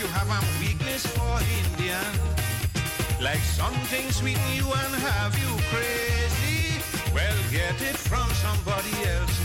you have a weakness for Indian. Like something sweet in you and have you crazy. Well, get it from somebody else.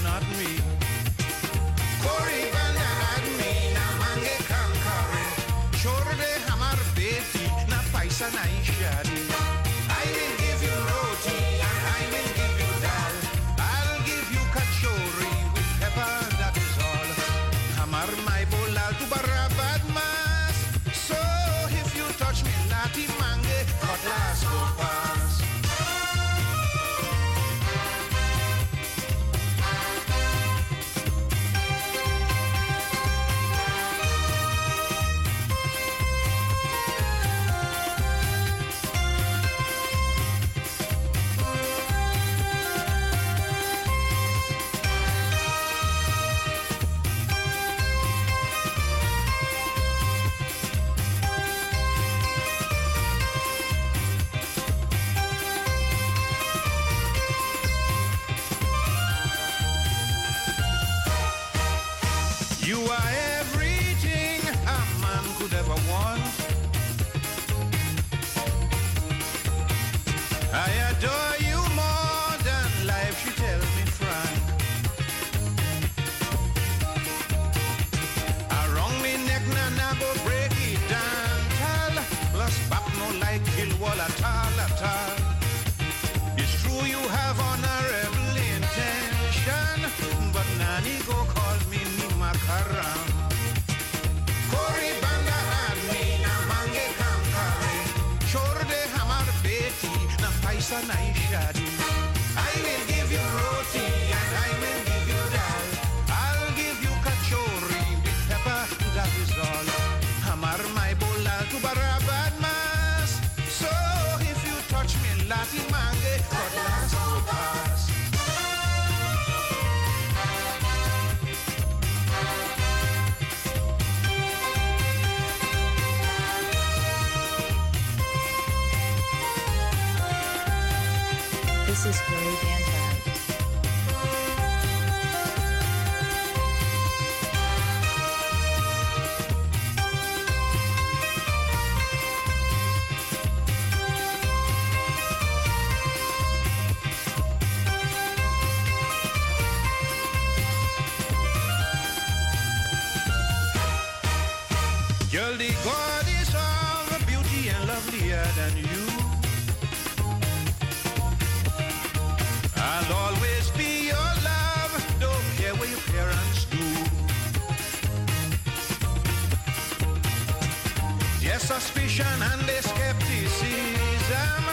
suspicion and their skepticism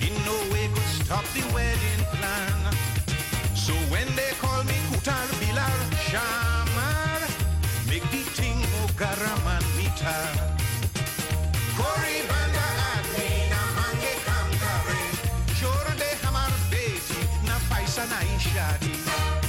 in no way could stop the wedding plan. So when they call me Kutar Bilar Shamar, make the thing Mugaraman Mitar. Corey Banda Admi Kamkare, Jordan Hamar na Paisa na Ishadi.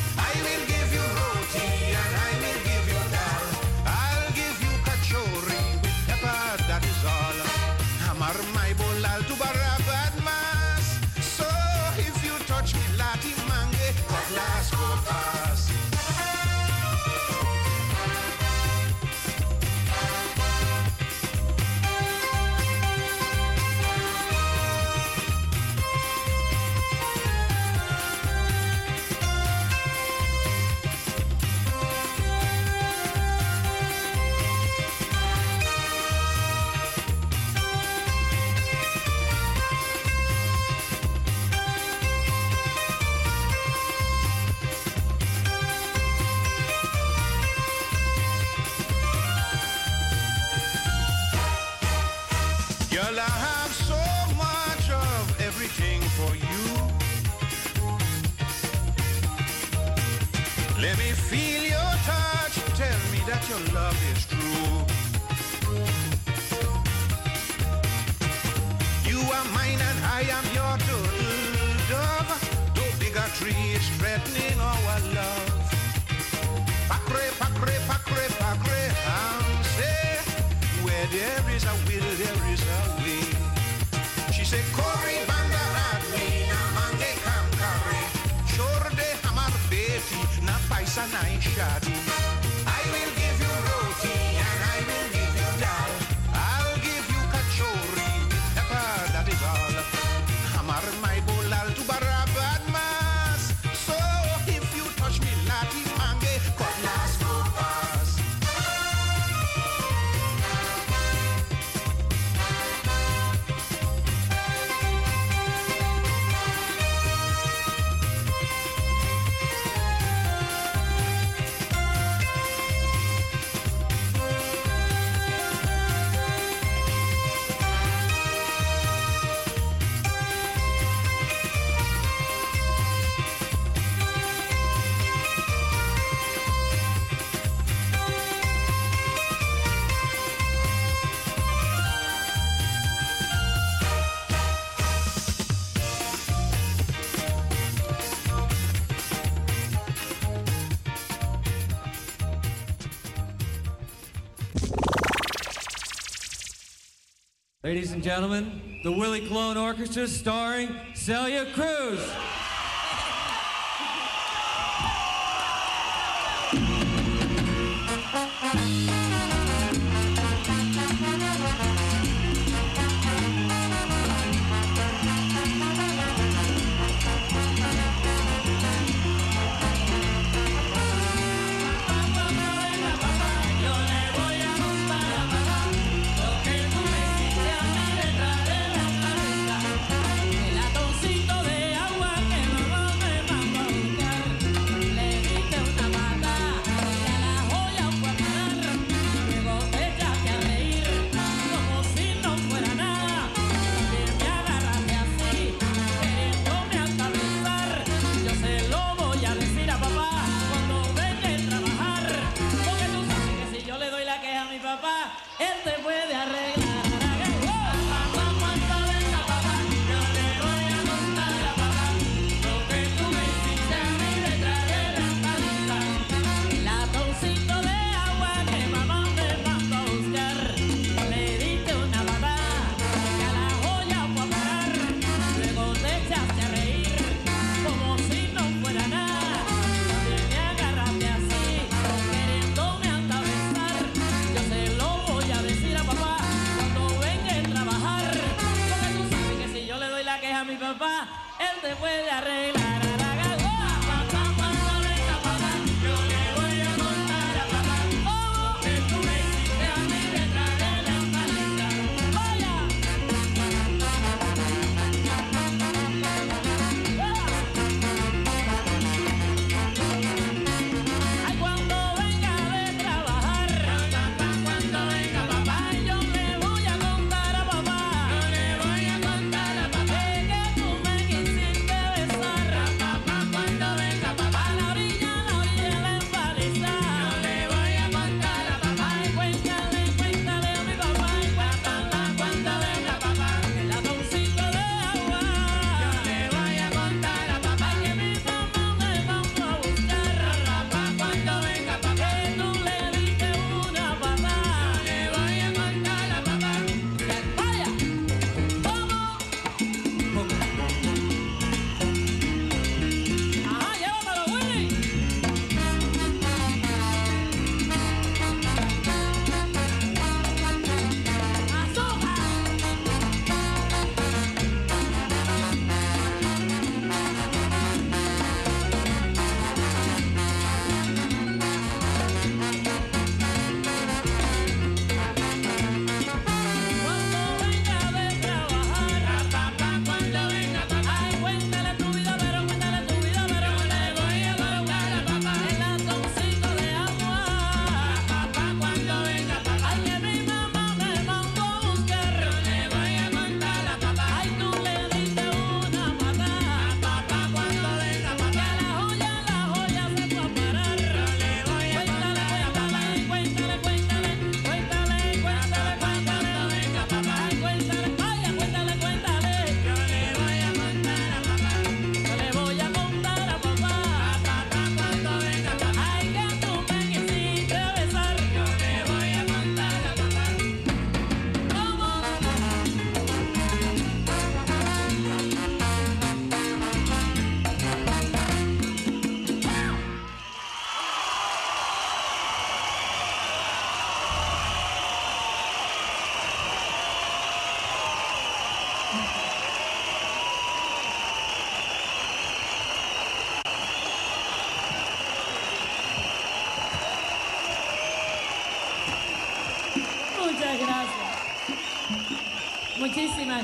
Ladies and gentlemen, the Willie Colón Orchestra starring Celia Cruz.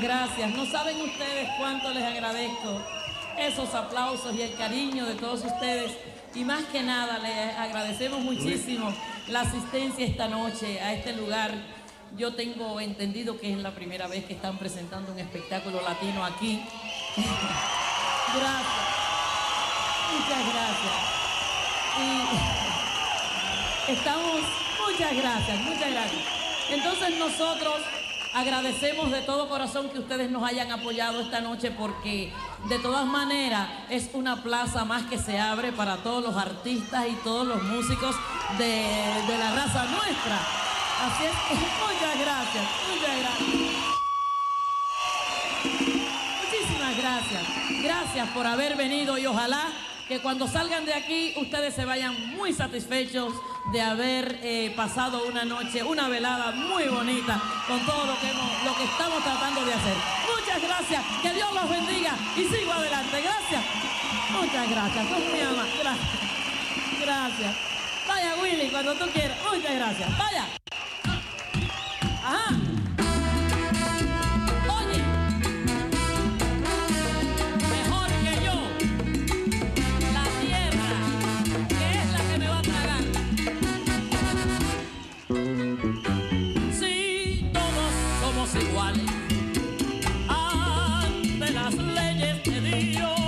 Gracias. Muchísimas gracias. No saben ustedes cuánto les agradezco esos aplausos y el cariño de todos ustedes. Y más que nada, les agradecemos muchísimo la asistencia esta noche a este lugar. Yo tengo entendido que es la primera vez que están presentando un espectáculo latino aquí. Gracias. Muchas gracias. Y estamos, muchas gracias, muchas gracias. Entonces nosotros agradecemos de todo corazón que ustedes nos hayan apoyado esta noche porque de todas maneras es una plaza más que se abre para todos los artistas y todos los músicos de, la raza nuestra. Así es muchas gracias, muchas gracias. Muchísimas gracias. Gracias por haber venido y ojalá que cuando salgan de aquí ustedes se vayan muy satisfechos de haber eh, pasado una noche, una velada muy bonita con todo lo que, hemos- lo que estamos tratando de hacer. Muchas gracias. Que Dios los bendiga y sigo adelante. Gracias. Muchas gracias. Son muy amables. Gracias. Gracias. Vaya Willy, cuando tú quieras. Muchas gracias. Vaya. Ajá. reyes te dio.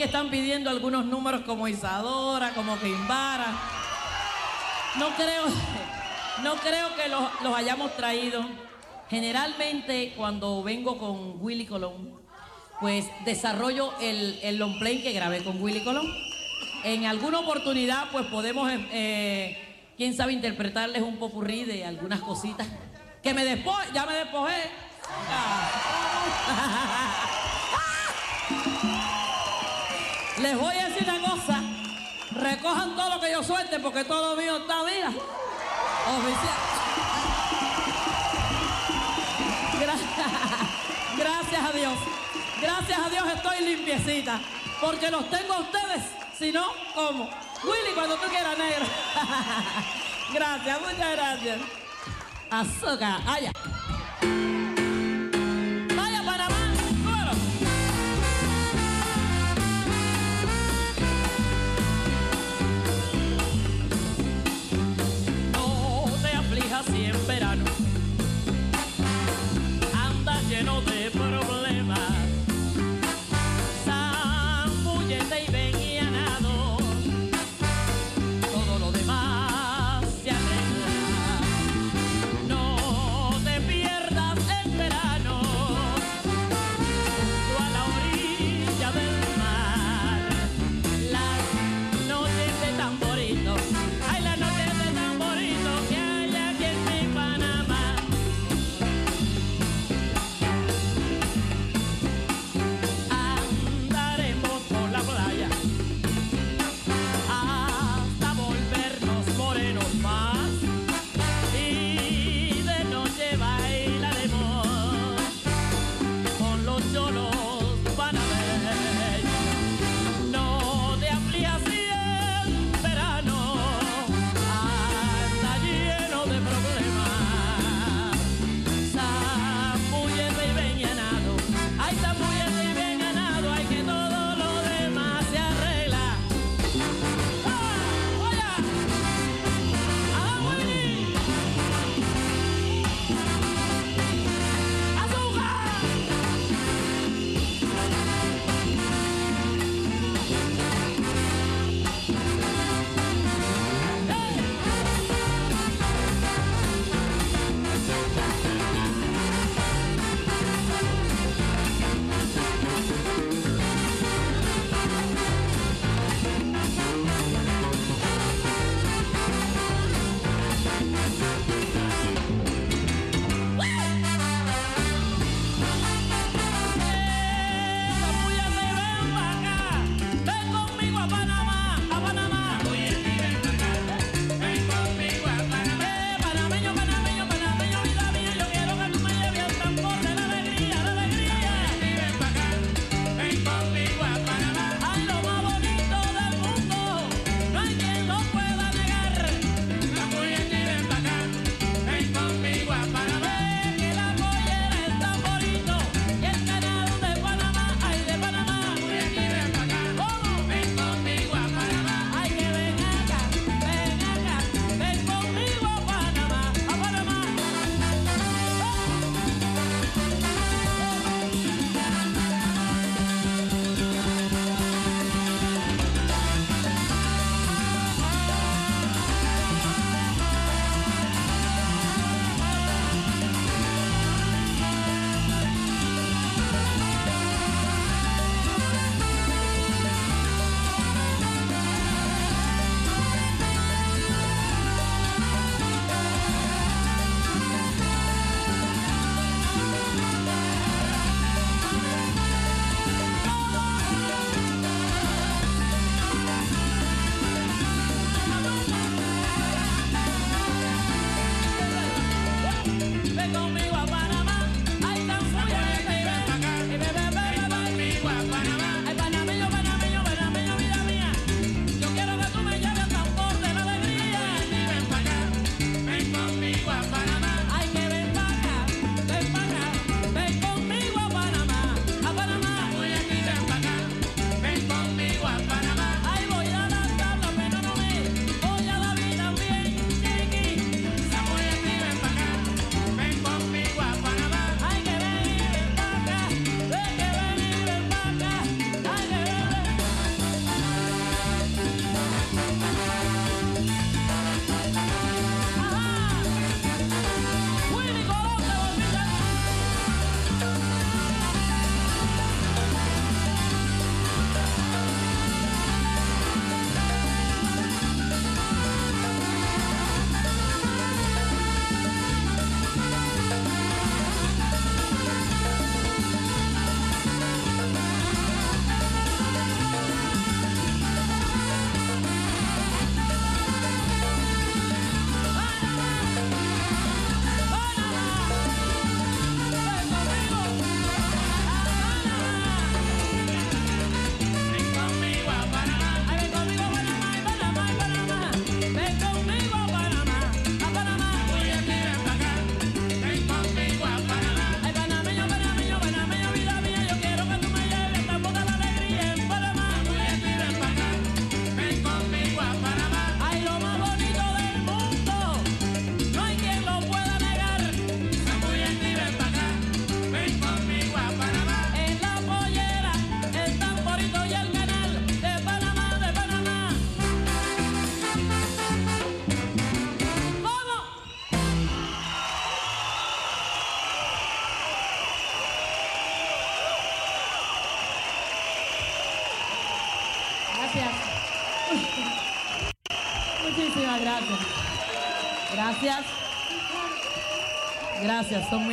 Que están pidiendo algunos números como Isadora, como Kimbara. No creo, no creo que los, los hayamos traído Generalmente cuando vengo con Willy Colón, pues desarrollo el, el long play que grabé con Willy Colón. En alguna oportunidad pues podemos, eh, eh, quién sabe, interpretarles un popurrí de algunas cositas. Que me despo ya me despojé. Les voy a decir una cosa. Recojan todo lo que yo suelte porque todo mío está, mira. Oficial. Gra- Gracias a Dios. Gracias a Dios estoy limpiecita. Porque los tengo a ustedes. Si no, ¿cómo? Willy, cuando tú quieras, negro. gracias, muchas gracias. Azúcar, allá.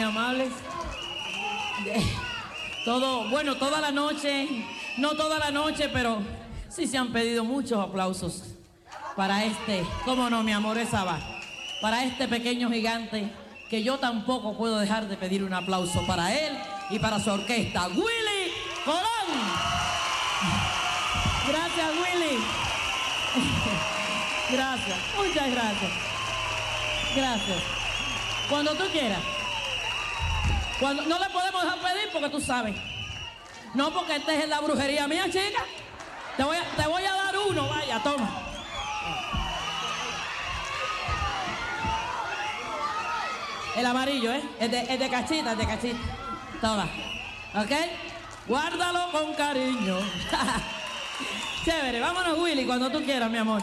Amables. Todo, bueno, toda la noche, no toda la noche, pero sí se han pedido muchos aplausos para este, cómo no, mi amor, esa va, para este pequeño gigante que yo tampoco puedo dejar de pedir un aplauso para él y para su orquesta, Willy Colón. Gracias, Willy. Gracias, muchas gracias. Gracias. Cuando tú quieras. No le podemos dejar pedir porque tú sabes. No, porque esta es la brujería mía, chica. Te voy a, te voy a dar uno, vaya, toma. El amarillo, ¿eh? Es de, es de cachita, es de cachita. Toma. ¿Ok? Guárdalo con cariño. Chévere, vámonos, Willy, cuando tú quieras, mi amor.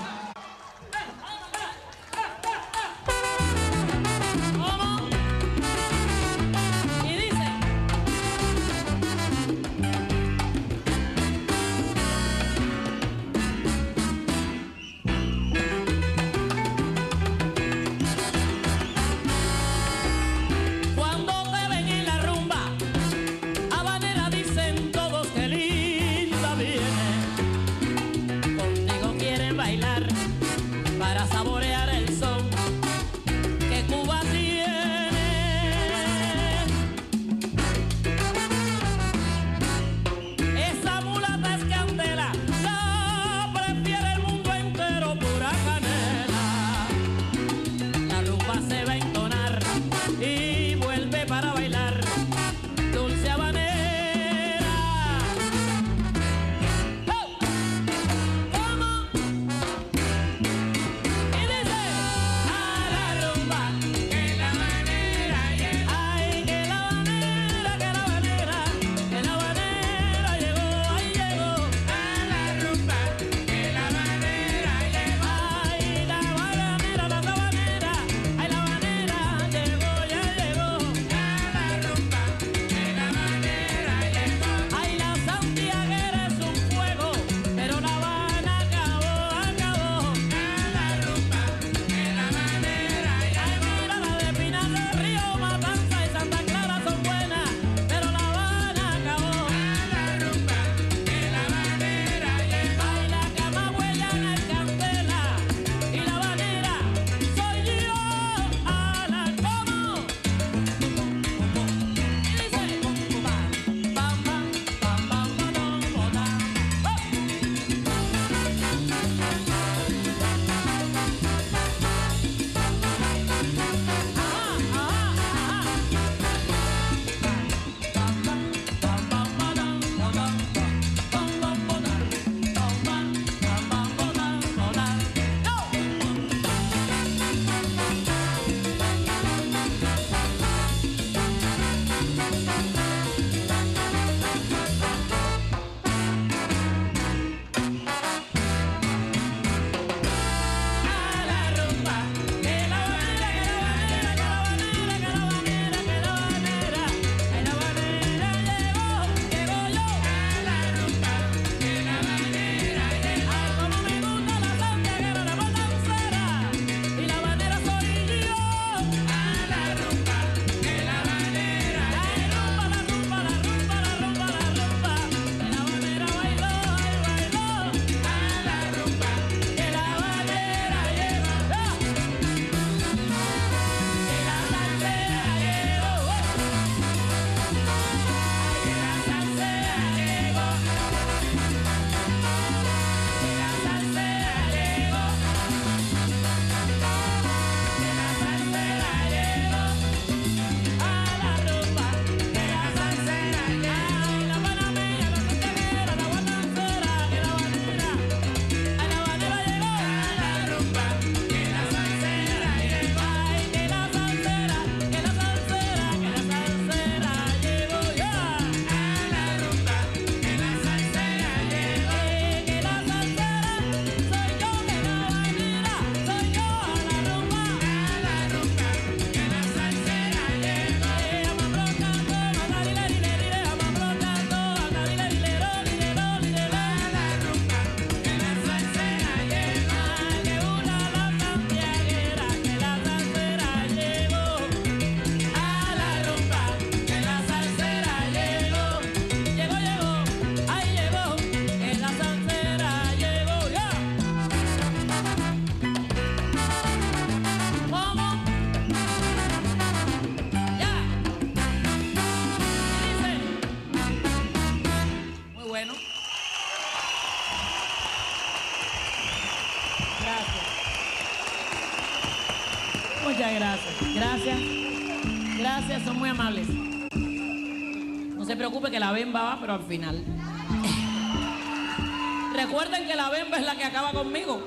al final. Recuerden que la bemba es la que acaba conmigo.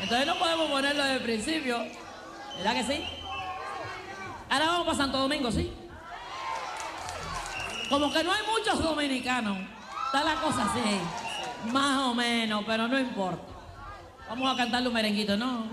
Entonces no podemos ponerlo desde el principio. ¿Verdad que sí? Ahora vamos para Santo Domingo, ¿sí? Como que no hay muchos dominicanos. Está la cosa así. Más o menos, pero no importa. Vamos a cantarle un merenguito, ¿no?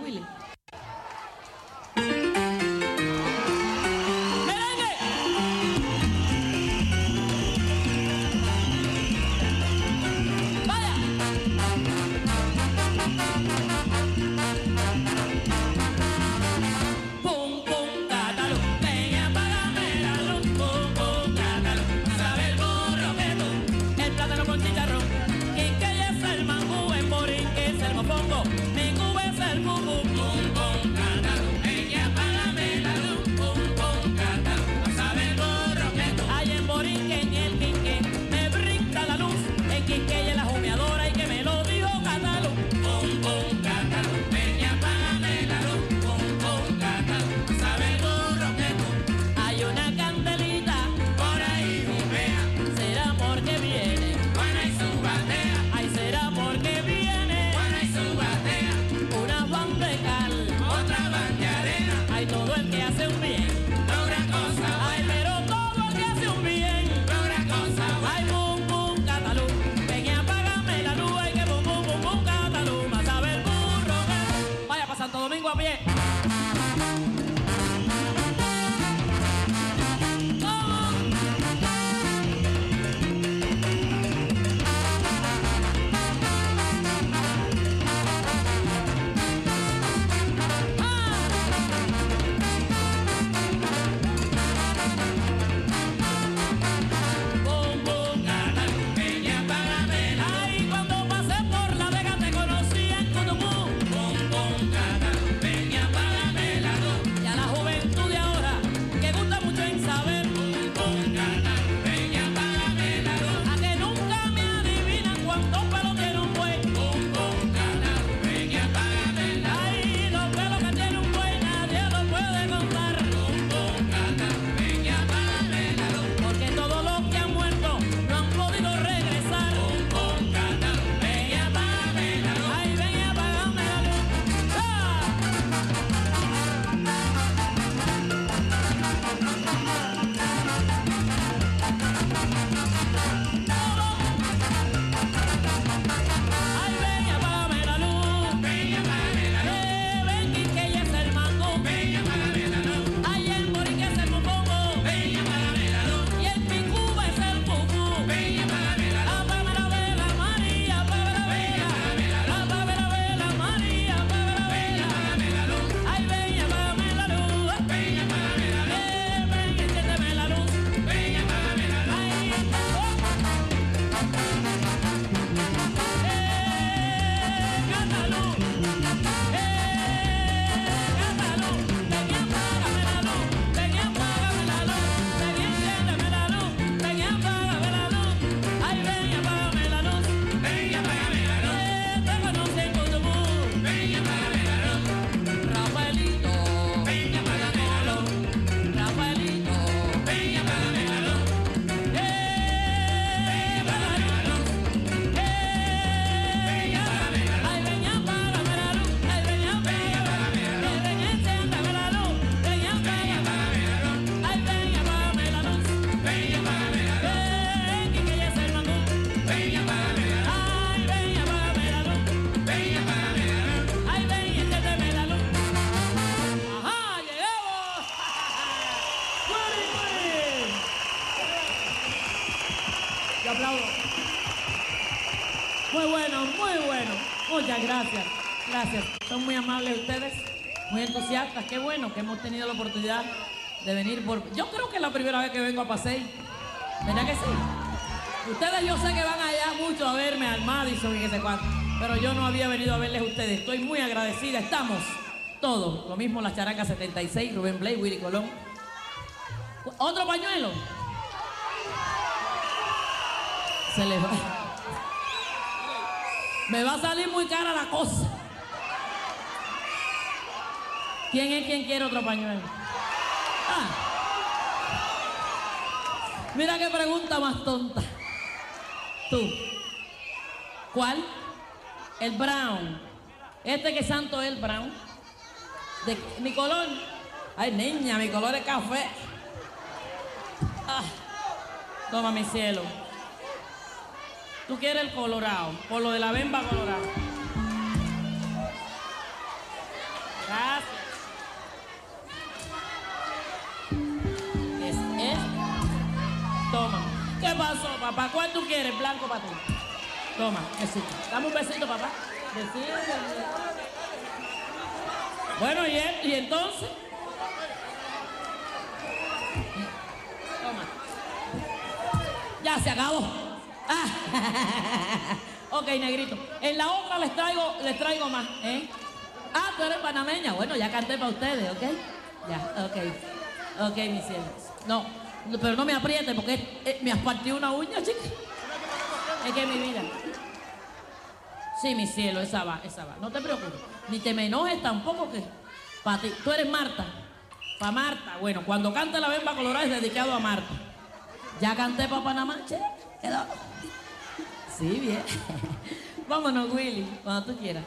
entusiastas, qué bueno que hemos tenido la oportunidad de venir. Por... Yo creo que es la primera vez que vengo a Pasey. ¿Verdad que sí? Ustedes yo sé que van allá mucho a verme al Madison y que sé cuánto, pero yo no había venido a verles a ustedes. Estoy muy agradecida, estamos todos. Lo mismo la Characa 76, Rubén Blake, Willy Colón. ¿Otro pañuelo? Se les va. Me va a salir muy cara la cosa. ¿Quién es quien quiere otro pañuelo? Ah. Mira qué pregunta más tonta. Tú. ¿Cuál? El brown. Este que santo es el brown. Mi color. Ay, niña, mi color es café. Ah. Toma mi cielo. Tú quieres el colorado, por lo de la bemba colorada. Gracias. ¿Qué pasó, papá? ¿Cuál tú quieres? Blanco para ti. Toma, besito. Dame un besito, papá. Besito. Bueno, ¿y, entonces? Toma. Ya se acabó. Ah. ok, negrito. En la otra les traigo, les traigo más, ¿eh? Ah, tú eres panameña. Bueno, ya canté para ustedes, ¿ok? Ya, ok. Ok, mis cielos. No, pero no me apriete porque eh, me has partido una uña, chica. Es que mi vida. Sí, mi cielo, esa va, esa va. No te preocupes. Ni te me enojes tampoco que. Para ti. Tú eres Marta. Para Marta. Bueno, cuando cante la bemba colorada es dedicado a Marta. Ya canté para Panamá, che. Quedó. Sí, bien. Vámonos, Willy, cuando tú quieras.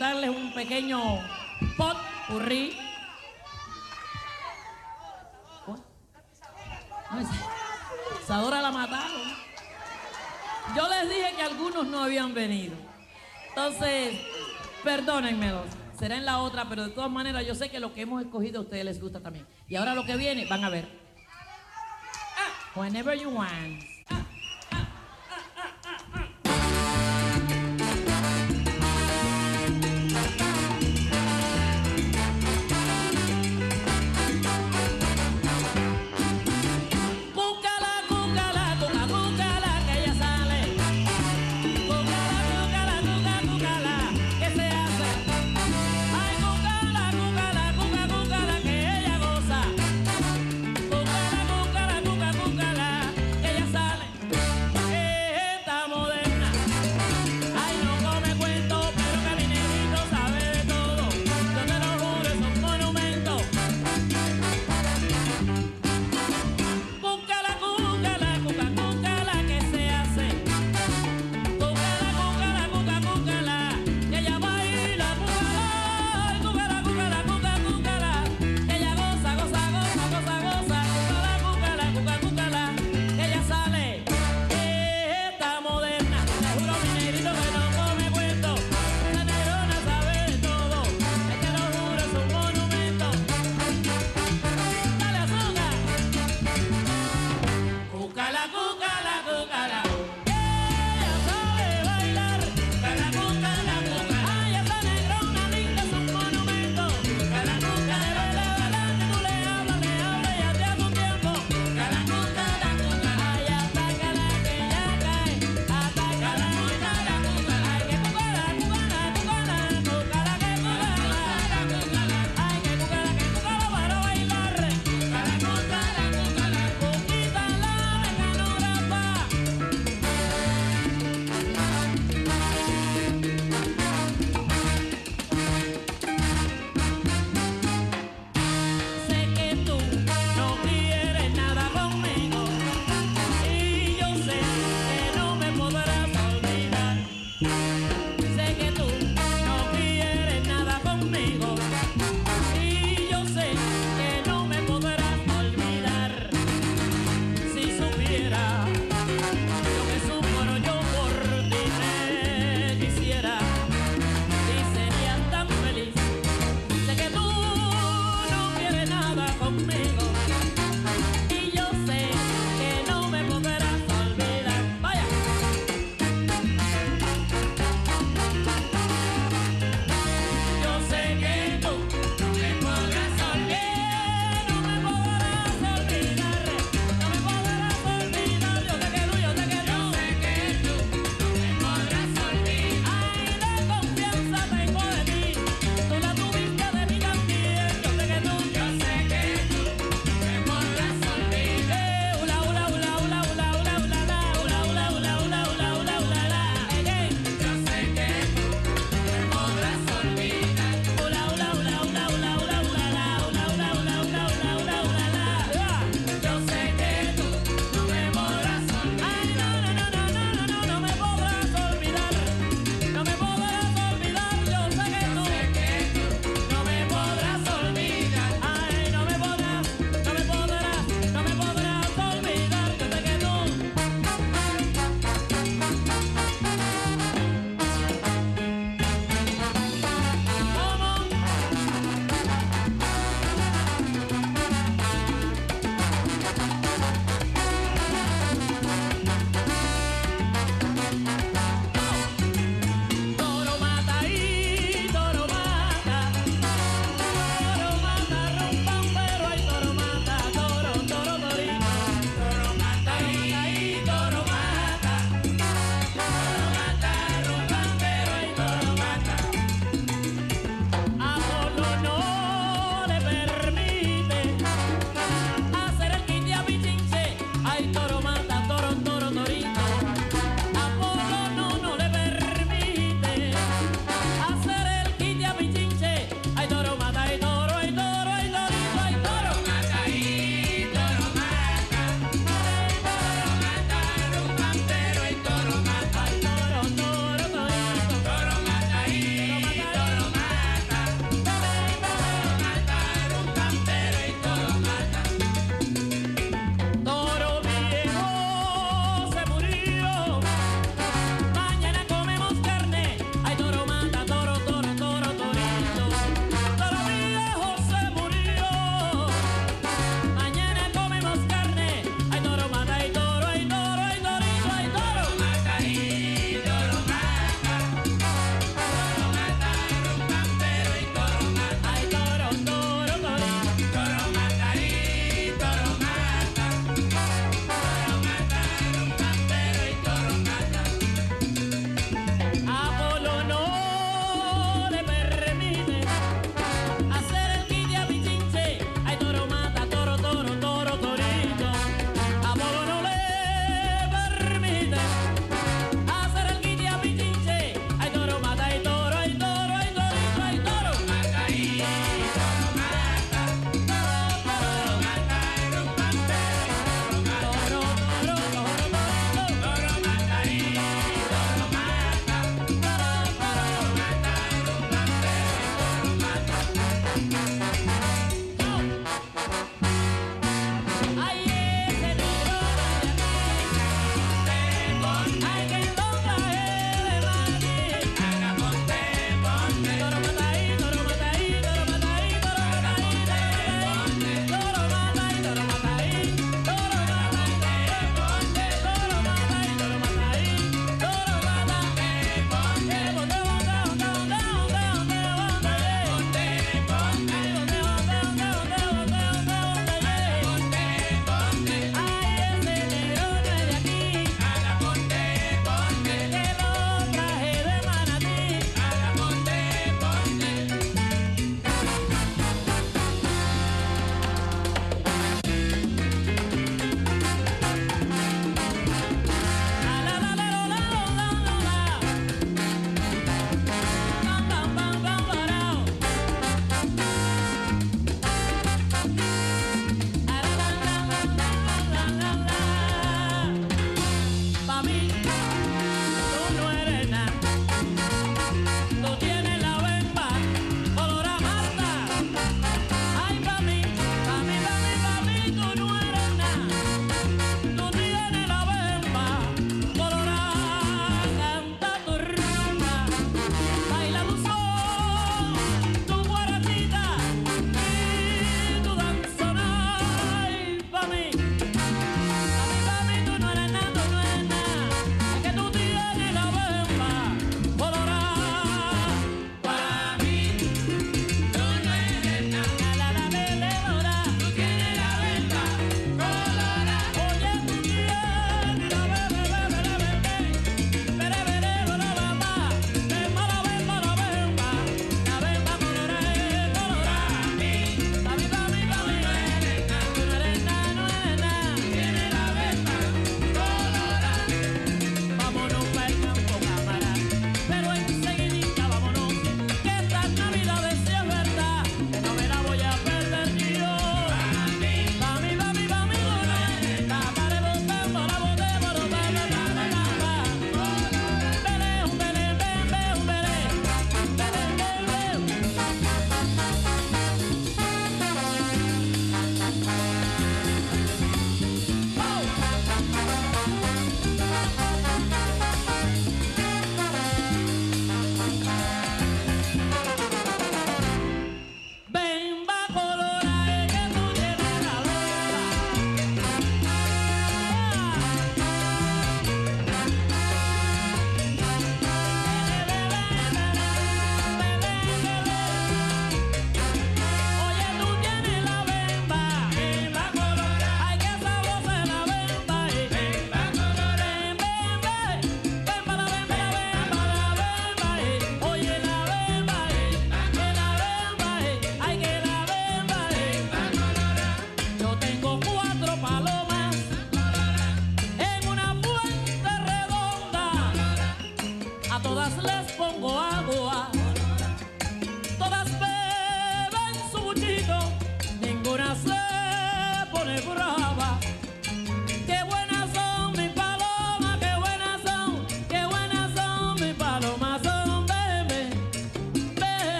Interpretarles un pequeño pot curry. Sadora la mataron. Yo les dije que algunos no habían venido. Entonces, perdónenmelo. Será en la otra, pero de todas maneras yo sé que lo que hemos escogido a ustedes les gusta también. Y ahora lo que viene, van a ver. Ah, whenever you want.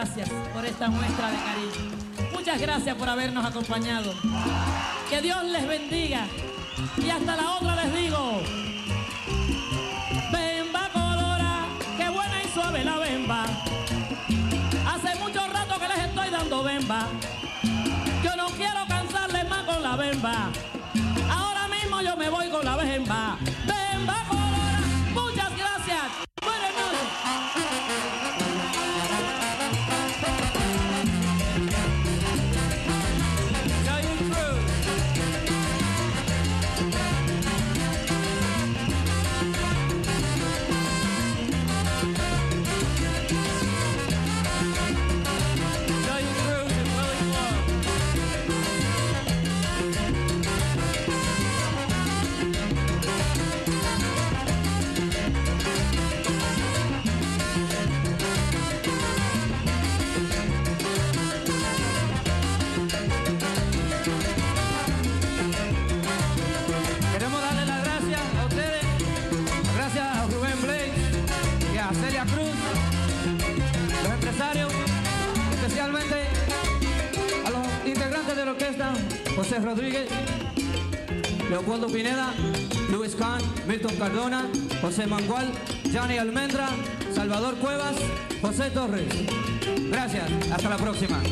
gracias por esta muestra de cariño. Muchas gracias por habernos acompañado. Que Dios les bendiga. Y hasta la otra les digo. Bemba colora, qué buena y suave la bemba. Hace mucho rato que les estoy dando bemba. Yo no quiero cansarles más con la bemba. Ahora mismo yo me voy con la bemba. bemba José Mangual, Johnny Almendra, Salvador Cuevas, José Torres. Gracias, hasta la próxima.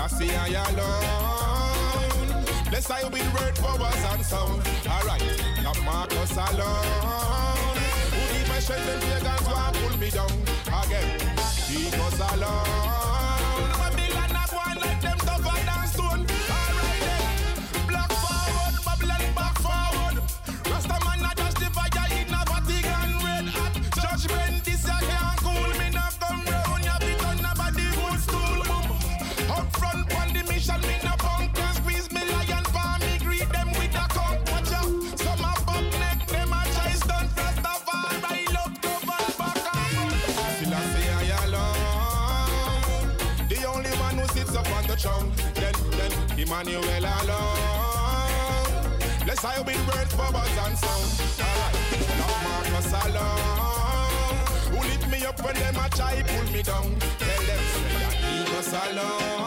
That's I alone. Bless I with word, powers, and sound. Alright, not Marcus alone. Who need my strength and pagans will pull me down again. Because alone. Emmanuel alone. Bless I with words for buzz and sound. Alright, love Marcus alone. Who lift me up when them a try pull me down? Tell them say I leave us alone.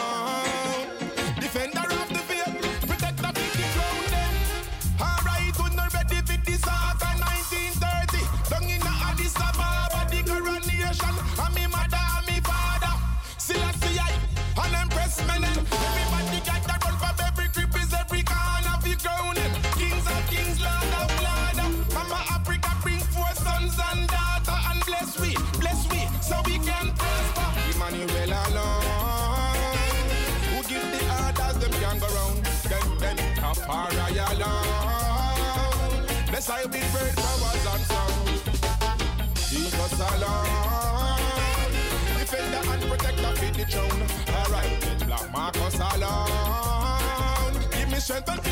I with great powers and sound. Jesus alone, defender and protector for the throne. Alright, then Black Marcus alone, give me strength and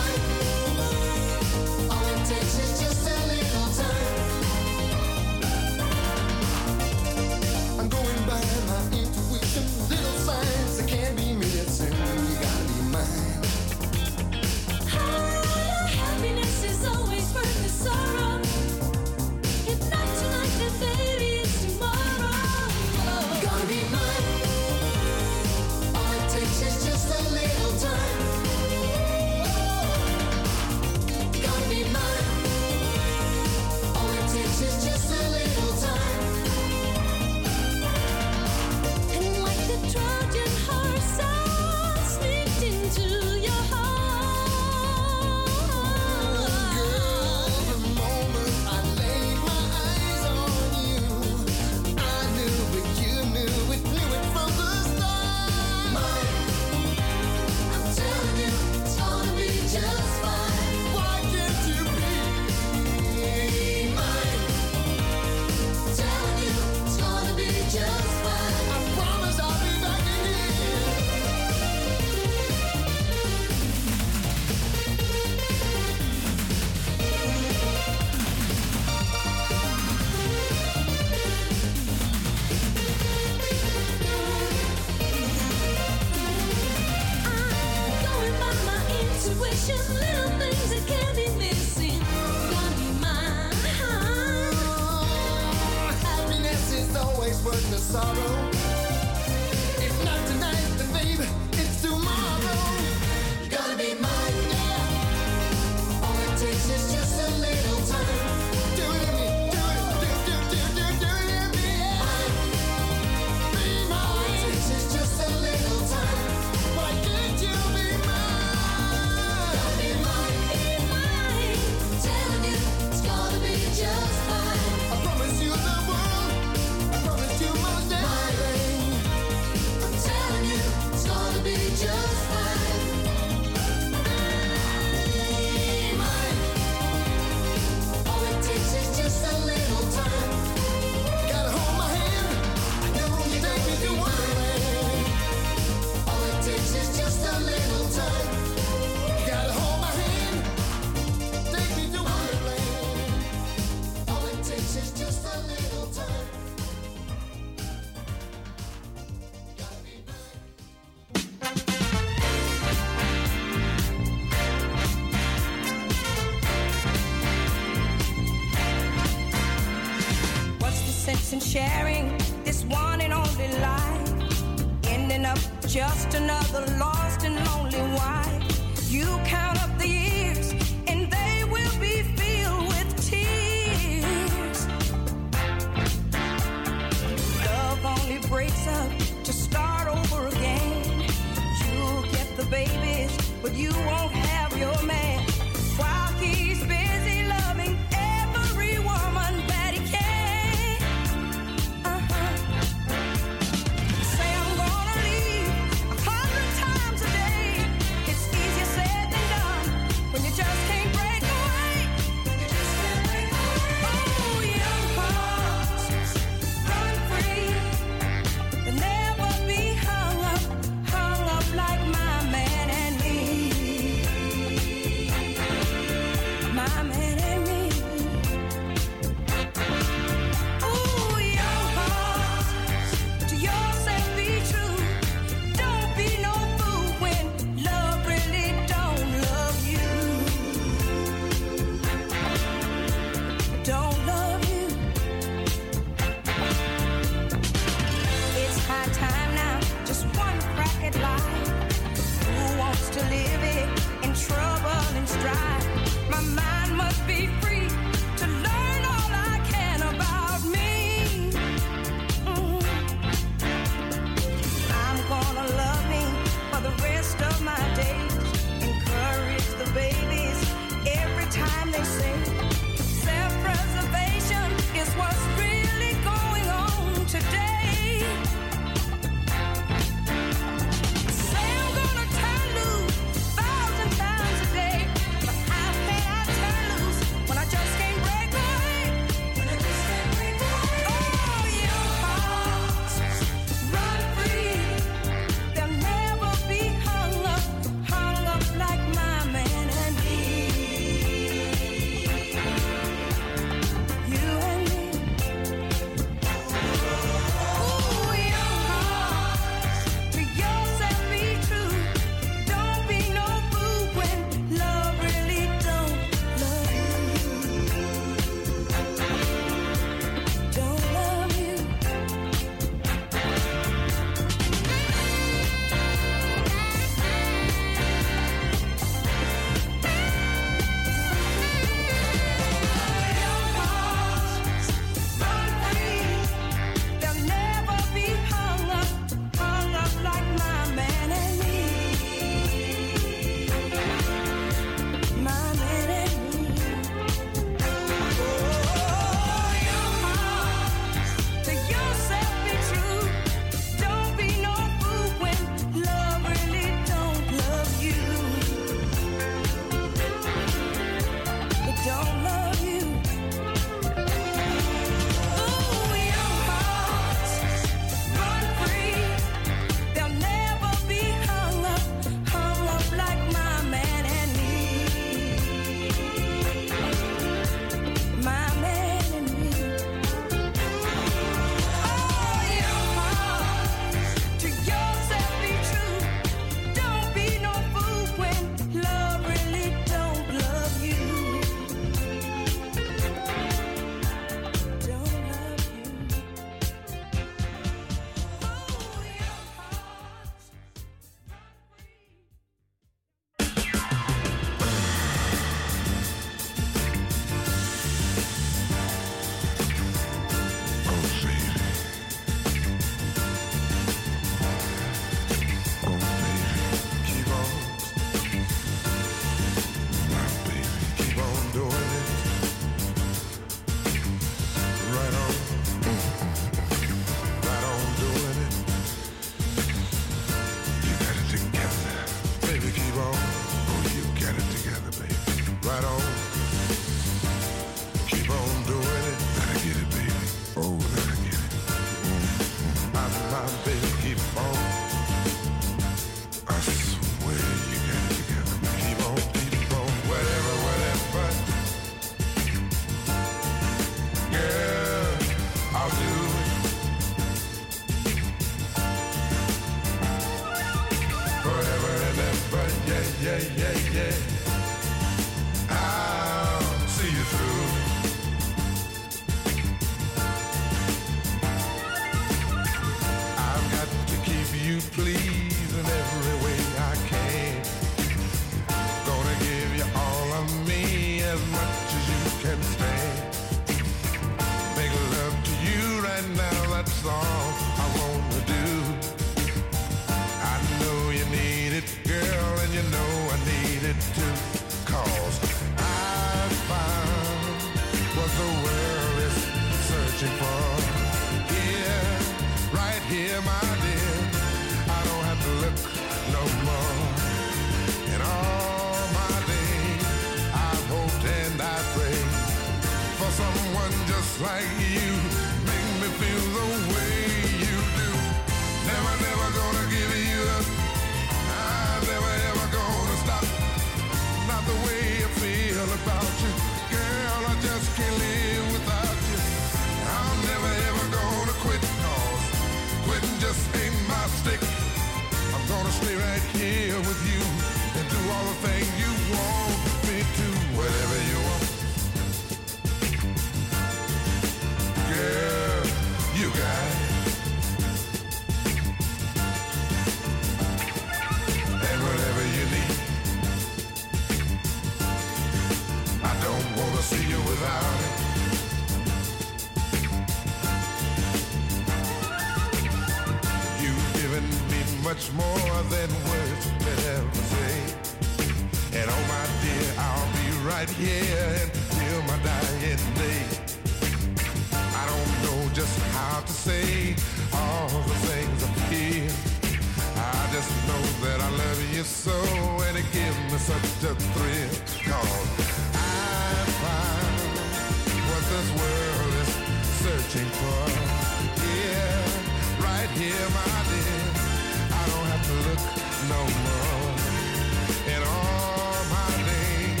in all my days.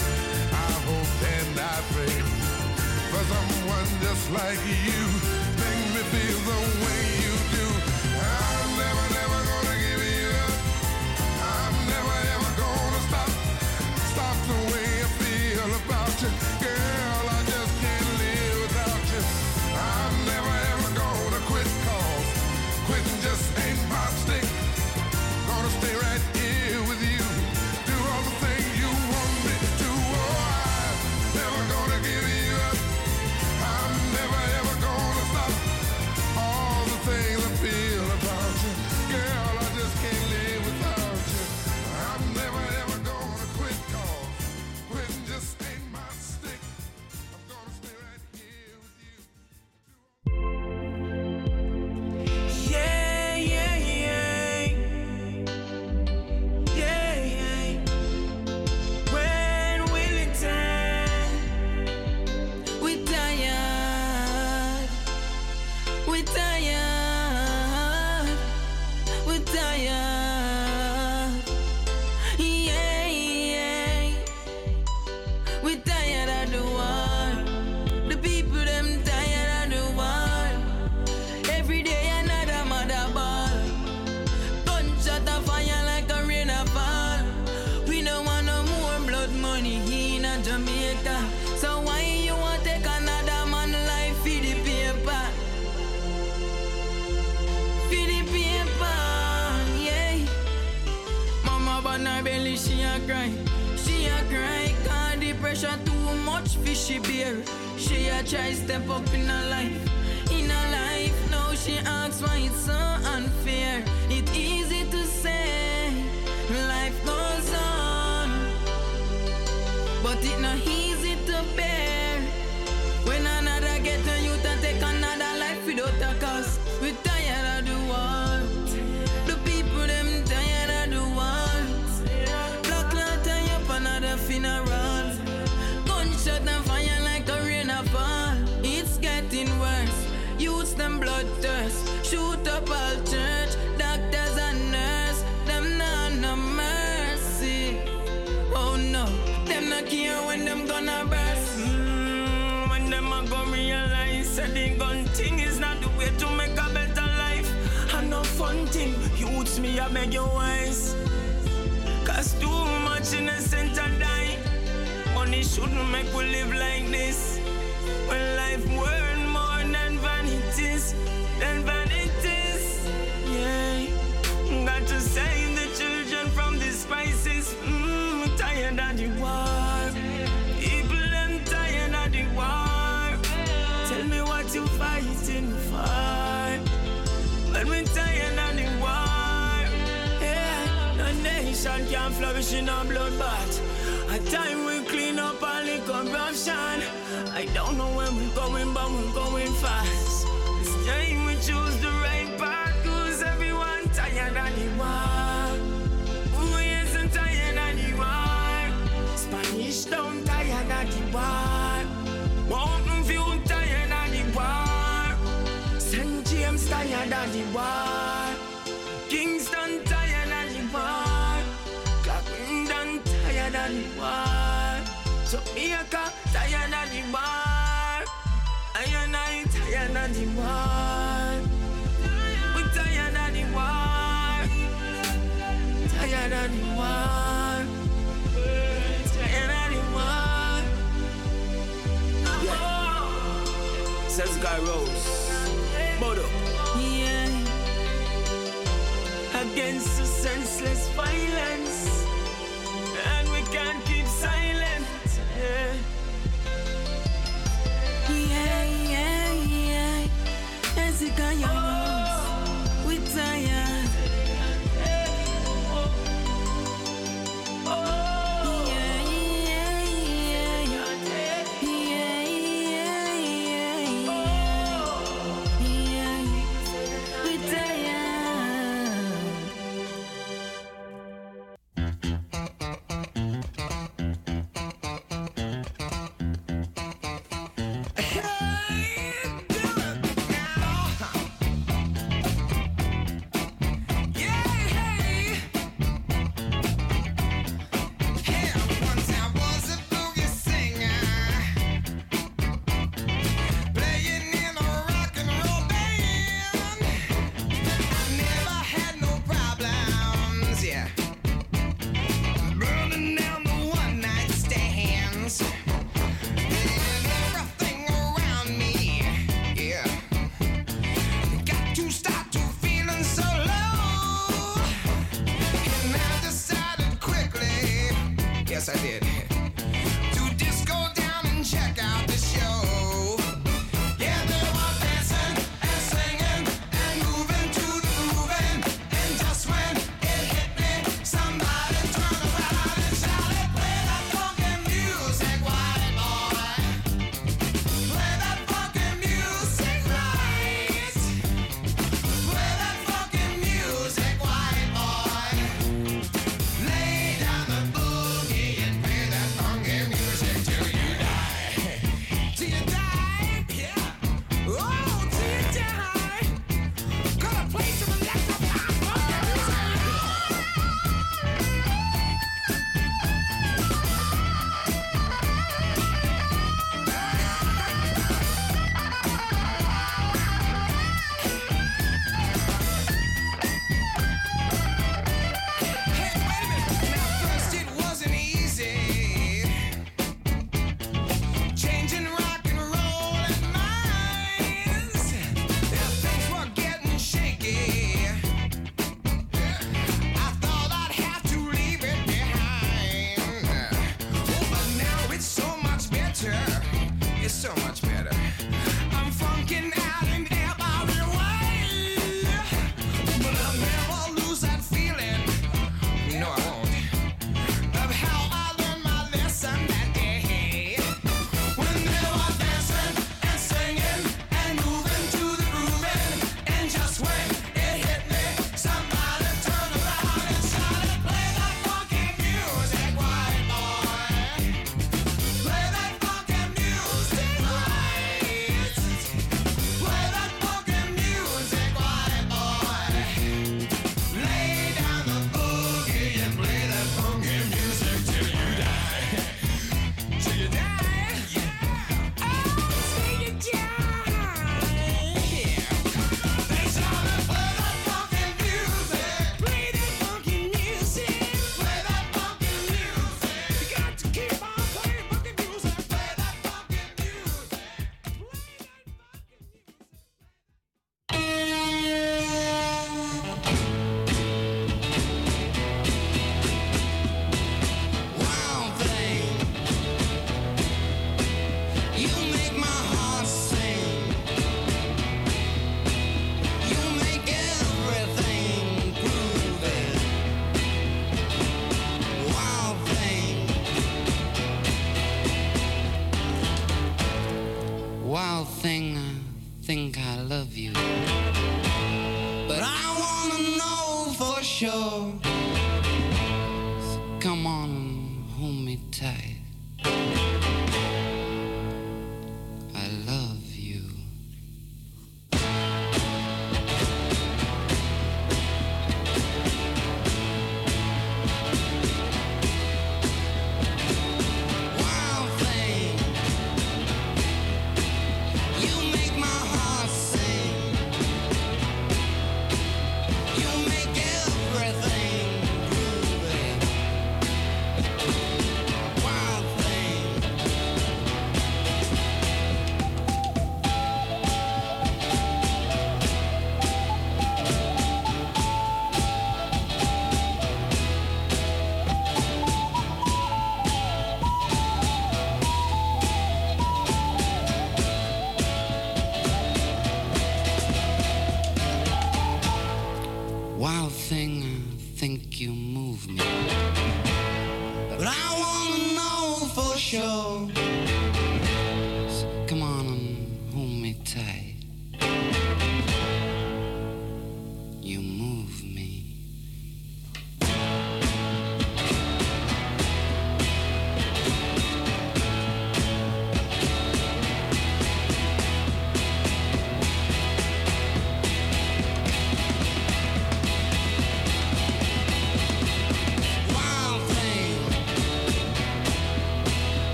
I hope and I pray for someone just like you.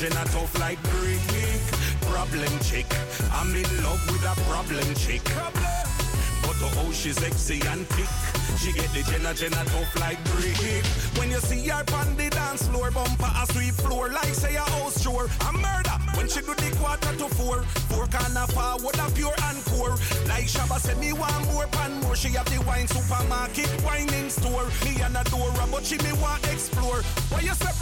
Jenna Jenna tough like brick. Problem chick. I'm in love with a problem chick. But oh, she's sexy and thick. She get the Jenna Jenna tough like brick. When you see her on the dance floor, bumper a sweep floor like say a house chore. A murder when she do the quarter to four. Four corner forward a pure and core. Like Shabba said, me want more pan more. She have the wine supermarket, whining store. Me and a door, but she me want explore.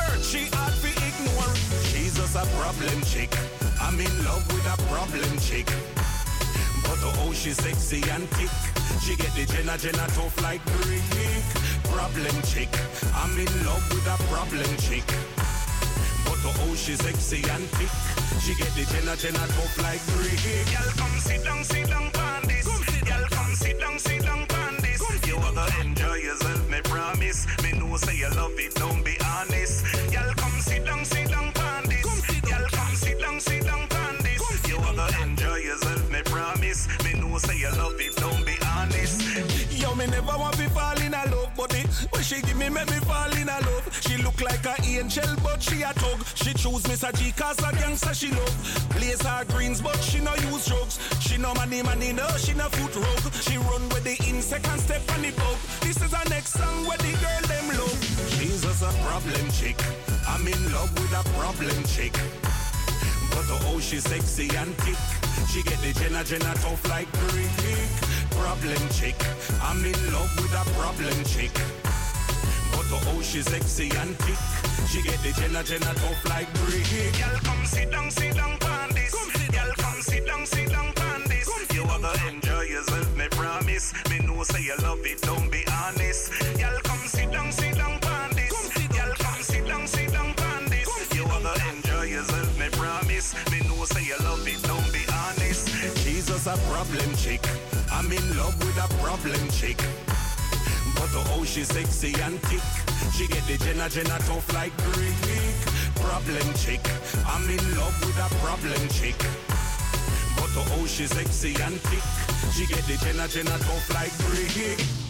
Why you say bird? She hard to ignore. She's just a problem chick. I'm in love with a problem chick. But oh, she's sexy and thick. She get the Jenna Jenna tough like brick. Problem chick. I'm in love with a problem chick. But oh, she's sexy and thick. She get the Jenna Jenna tough like brick. Y'all come sit down, sit down this. Y'all come sit down, sit down this. You gonna enjoy yourself, me promise. Me know say you love it, don't be never want to fall in a love, but when she give me, make me fall in a love. She look like a angel, but she a thug. She choose Mr. G cause a gangster she love. Blaze her greens, but she no use drugs. She no money, money, no, she no foot rug. She run with the insect and step on the bug. This is her next song where the girl them love. She's just a problem chick. I'm in love with a problem chick. But oh, oh she's sexy and thick. She get the Jenna Jenna tough like brick. Problem chick. I'm in love with a problem chick. But oh, she's sexy and thick. She get the Jenna Jenna tough like brick. Y'all come sit down, sit down on this. Y'all come sit down, sit down this. You gonna enjoy yourself, me promise. Me know say you love it, don't be honest. Y'all come sit down, sit down this. Y'all come sit down, sit down this. You gonna enjoy yourself, me promise. Me know say you love it, don't be honest. She's just a problem chick. I'm in love with a problem chick. But oh, she's sexy and thick. She get the Jenna Jenna tough like brick. Problem chick. I'm in love with a problem chick. But oh, she's sexy and thick. She get the Jenna Jenna tough like brick.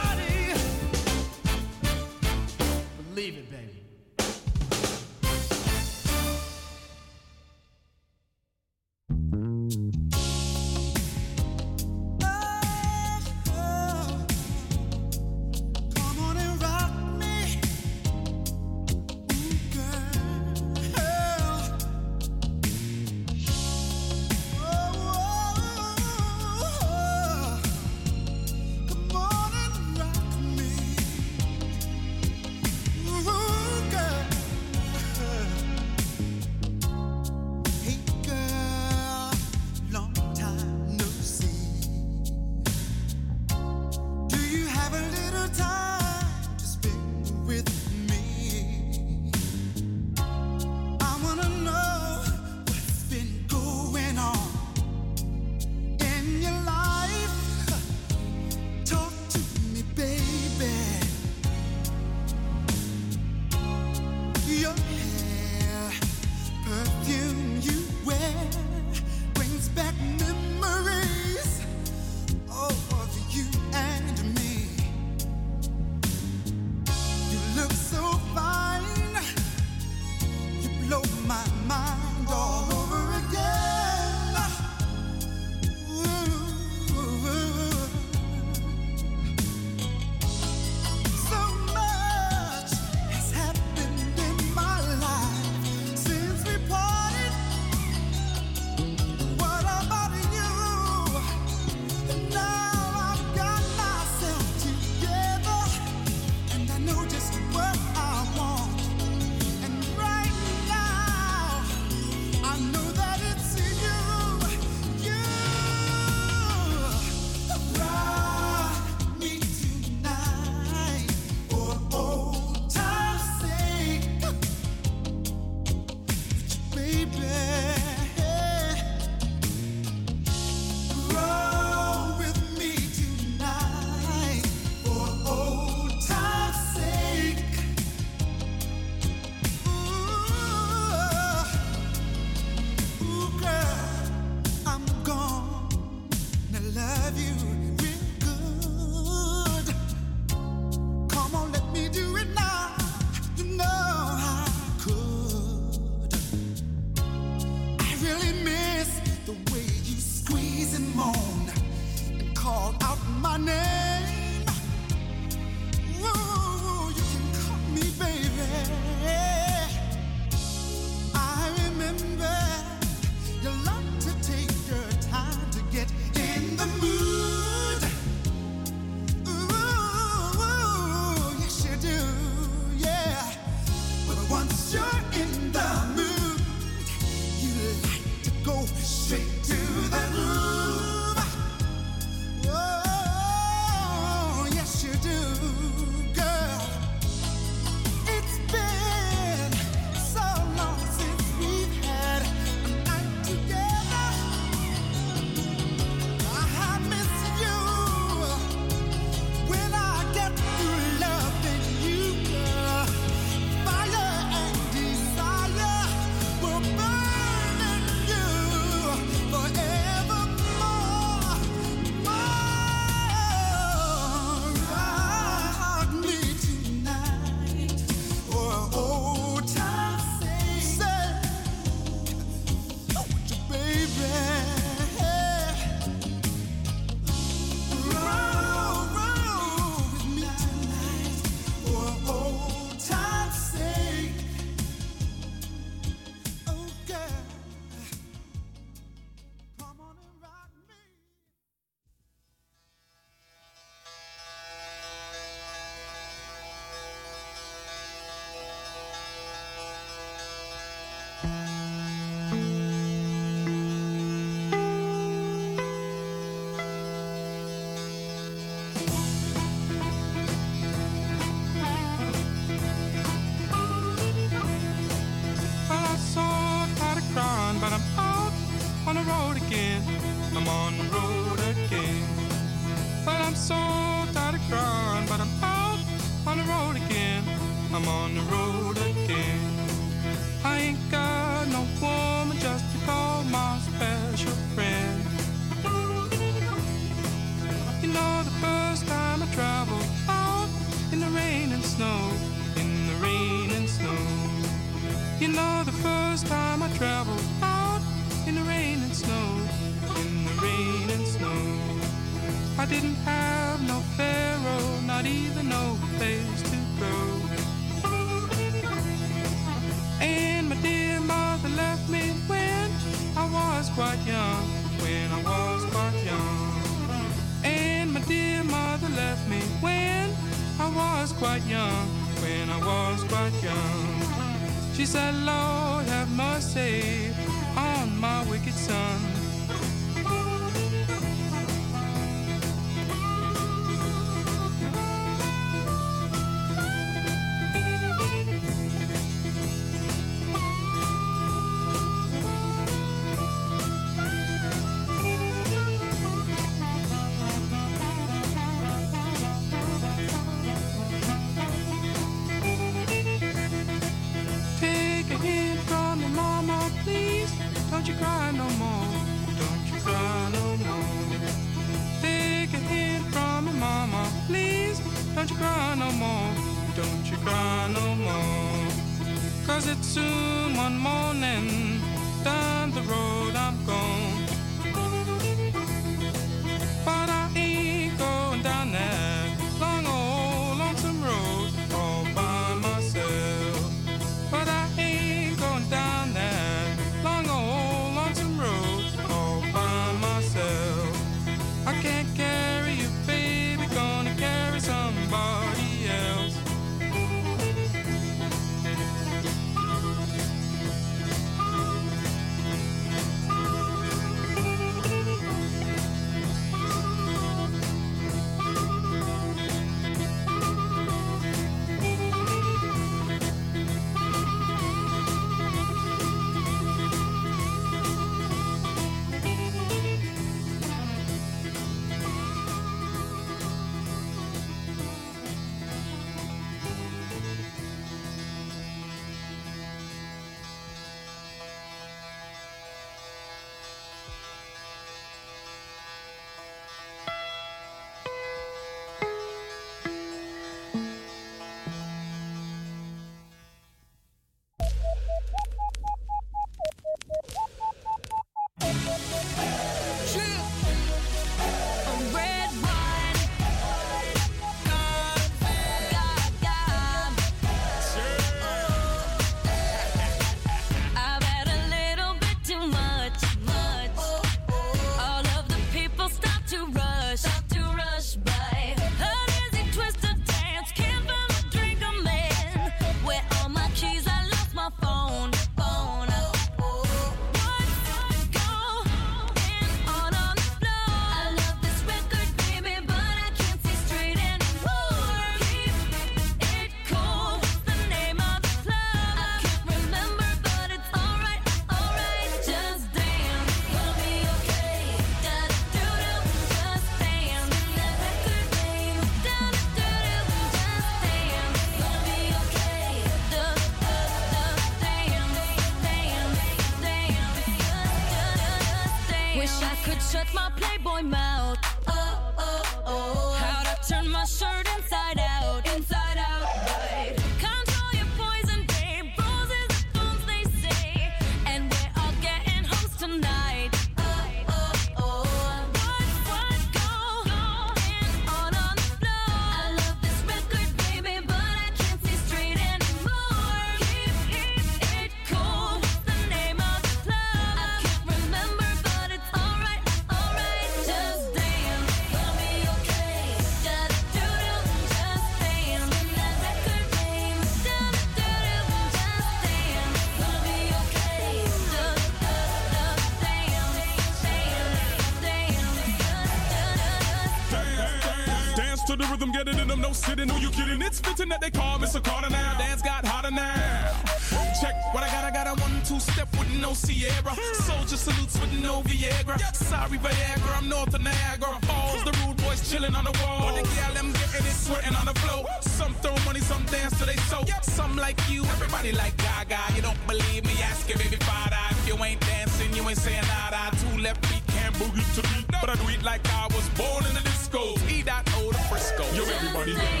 Soldier salutes with no Viagra. Sorry, Viagra, I'm north of Niagara Falls. The rude boys chilling on the wall. All the gal, I'm getting it, sweating on the floor. Some throw money, some dance till they soak. Some like you, everybody like Gaga. You don't believe me? Ask your baby Fada. If you ain't dancing, you ain't saying nada. Two left feet can't boogie to me, but I do it like I was born in the disco. E.O. to Frisco. Yo, everybody.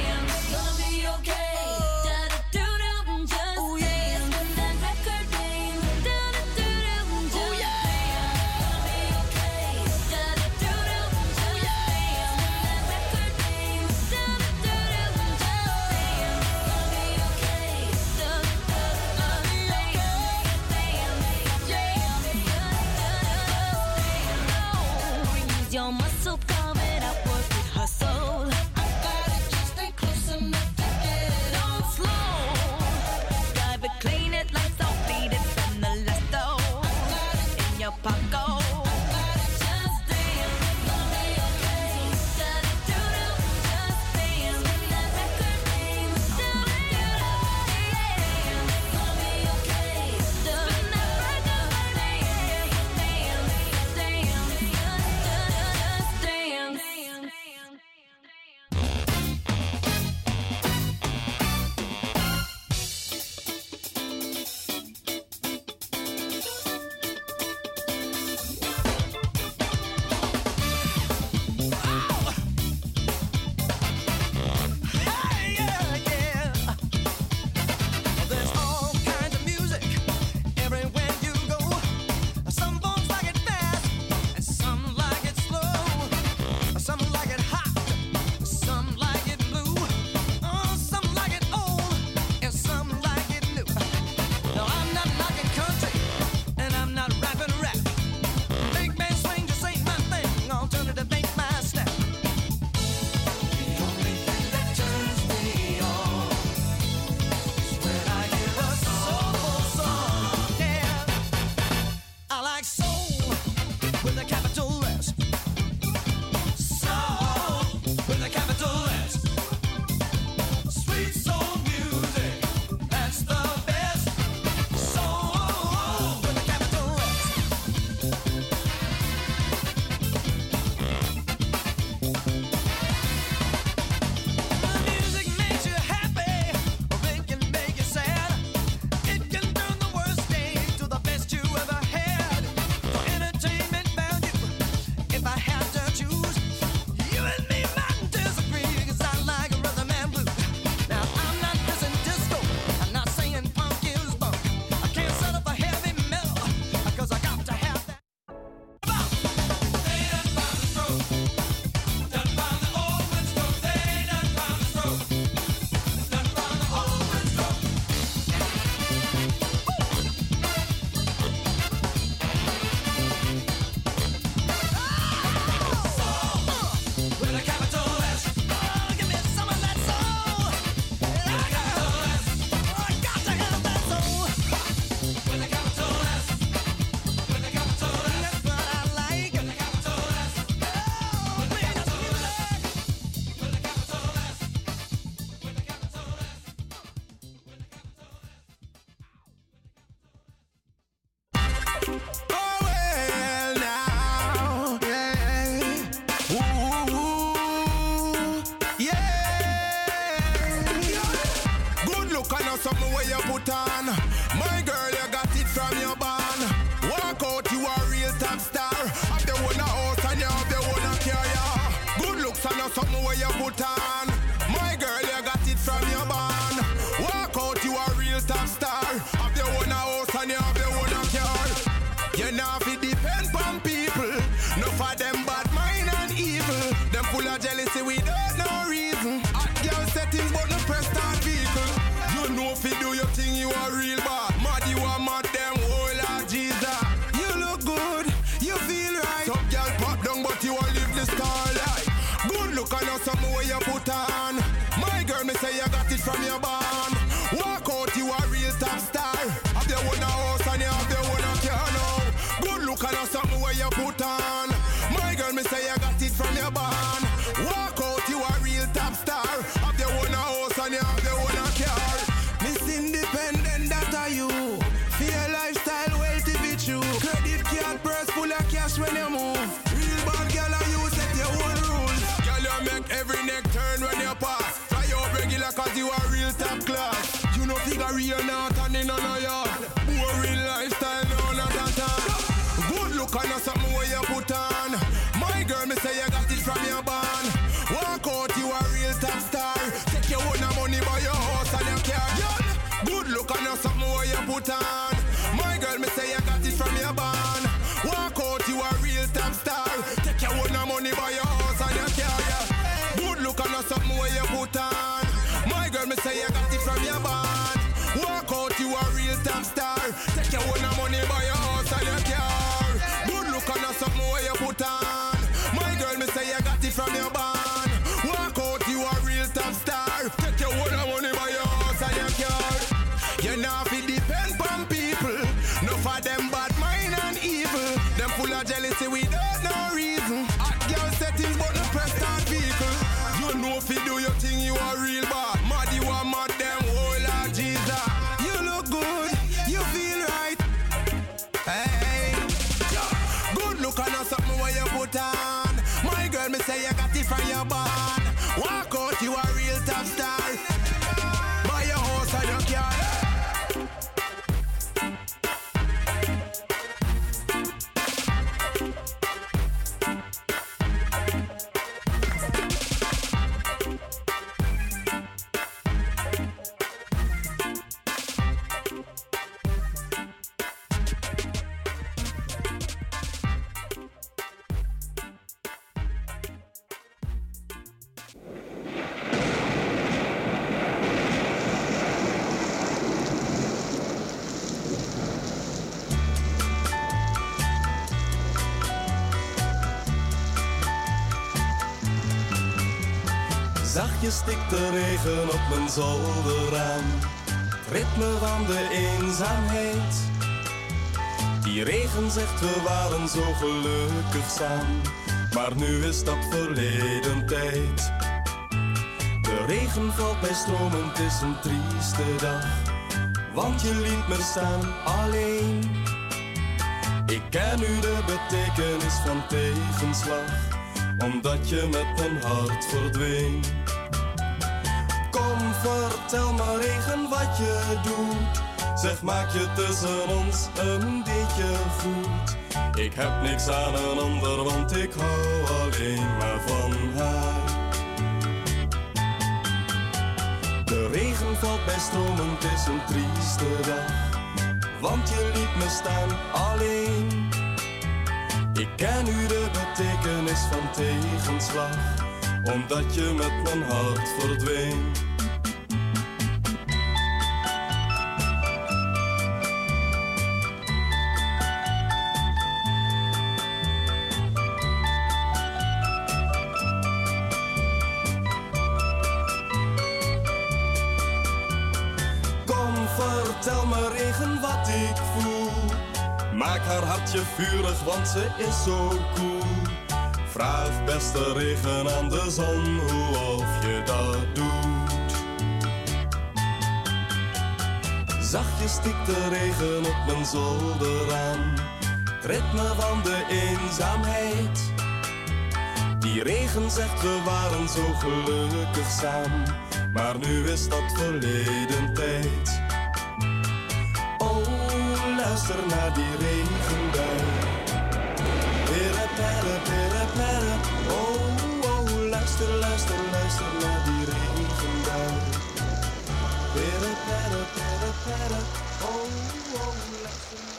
From your barn. Walk out, you a real top star. Have your own house and you have your own car now. Good look and something where you put on. Cause you are real top class. You know figure real not and in of yard. Boring lifestyle, no, not at all. Good look and something where you put on. My girl, me say you got it from your barn. Walk out, you a real top star. Take your own money, buy your house and your car. Good look and something where you put on. We waren zo gelukkig samen. Maar nu is dat verleden tijd. De regen valt bij stromen, het is een trieste dag. Want je liet me staan alleen. Ik ken nu de betekenis van tegenslag omdat je met mijn hart verdween. Kom, vertel me regen wat je doet. Zeg, maak je tussen ons een Ik heb niks aan een ander, want ik hou alleen maar van haar. De regen valt bij stromen, is een trieste dag. Want je liet me staan alleen. Ik ken nu de betekenis van tegenslag, omdat je met mijn hart verdween. Vertel me regen wat ik voel. Maak haar hartje vurig, want ze is zo cool. Vraag beste regen aan de zon hoe of je dat doet. Zachtjes stikt de regen op mijn zolder aan. Het ritme van de eenzaamheid. Die regen zegt we waren zo gelukkig samen. Maar nu is dat verleden tijd luister naar die regenbui. Pere, pere, pere, pere. Oh, oh, luister, luister, luister naar die regenbui. Pere, pere, pere, pere. Oh, oh, luister.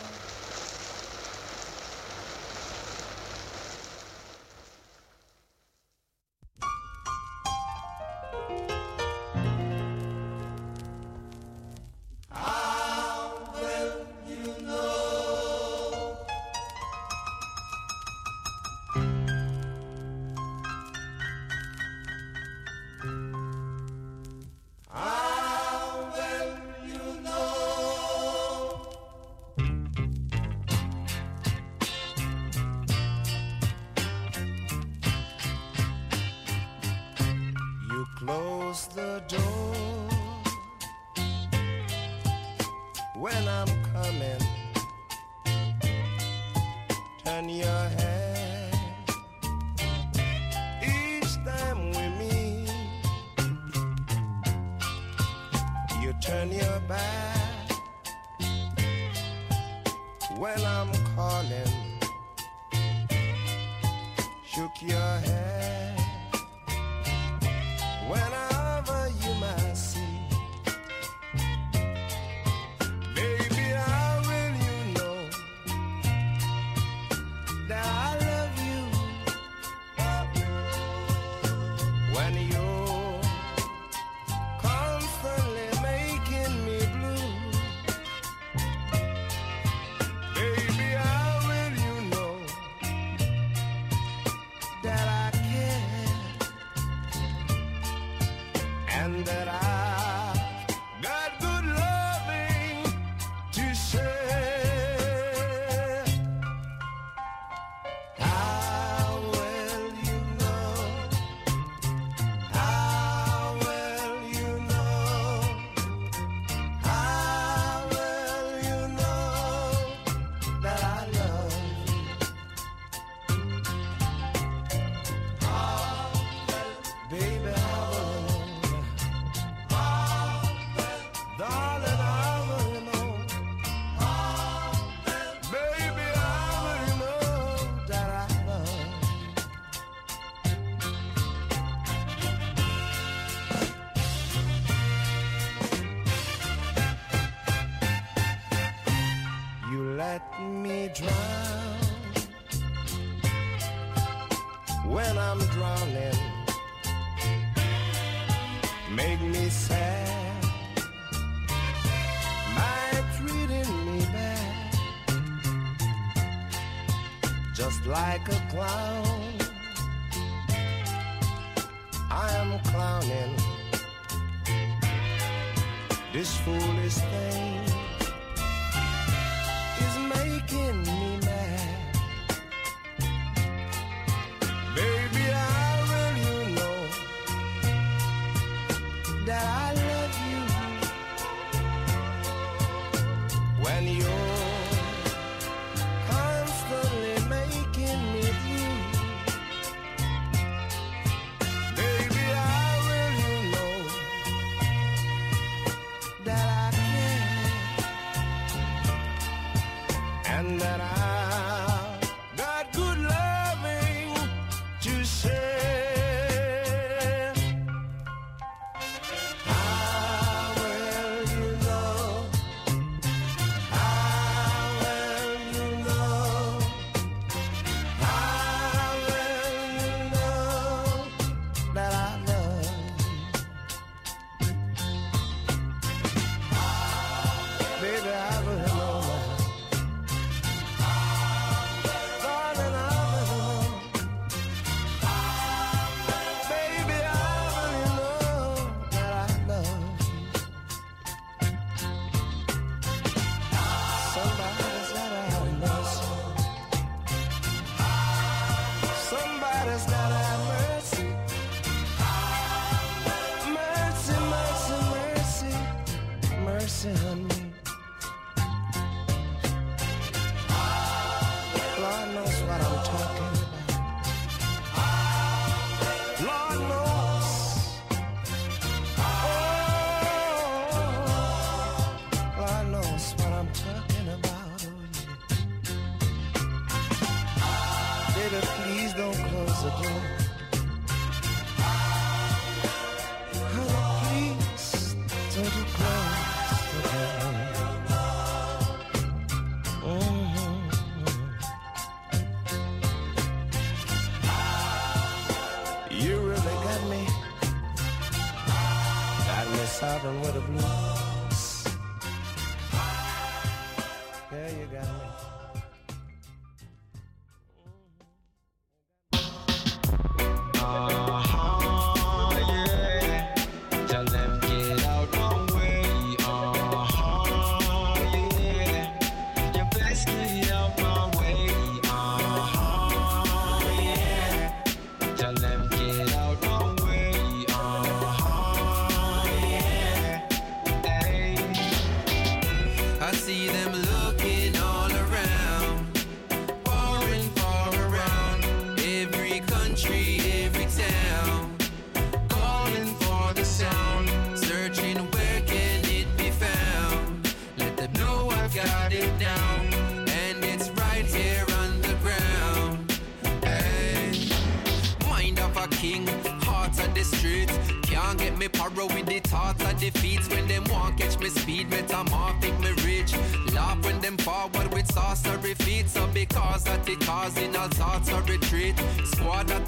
Like a clown.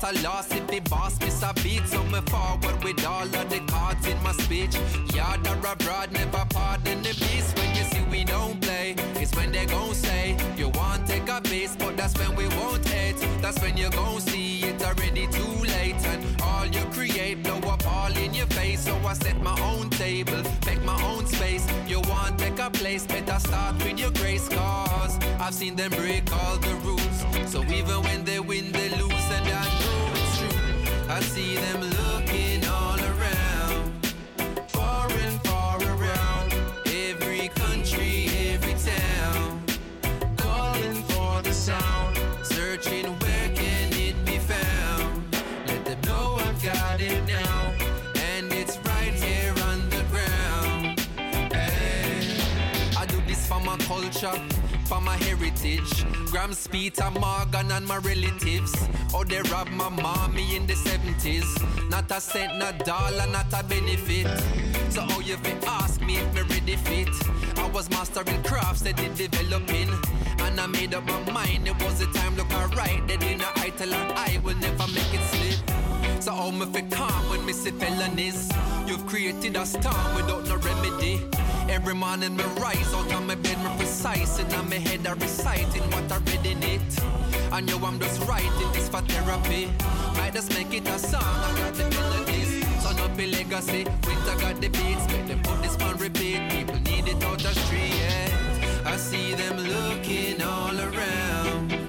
A loss if the boss miss a beat. So me forward with all of the cards in my speech. Yard or abroad, never pardon the beast. When you see we don't play, it's when they gon' say you want take a base, but that's when we won't hate. That's when you gon' see it already too late. And all you create blow up all in your face. So I set my own table, make my own space. You want take a place, better start with your grace. Cause I've seen them break all the rules. So even when I see them looking all around, far and far around. Every country, every town, calling for the sound, searching where can it be found. Let them know I've got it now, and it's right here on the ground. Hey. I do this for my culture, for my heritage. Grams, Peter, Morgan, and my relatives. They robbed my mommy in the 70s. Not a cent, not a dollar, not a benefit. So, how you fi ask me if me ready fit? I was mastering crafts that did developing. And I made up my mind, it was the time look alright. That in a I tell her I will never make it slip. So how me fi calm when me see felonies? You've created a storm without no remedy. Every morning me rise out of my bed, me precise and on my head I recite in what I read in it. I know I'm just writing this for therapy. Might just make it a song, I got the melodies. Son up a legacy, winter got the beats. Make them put this on repeat. People need it out the street. Yeah. I see them looking all around,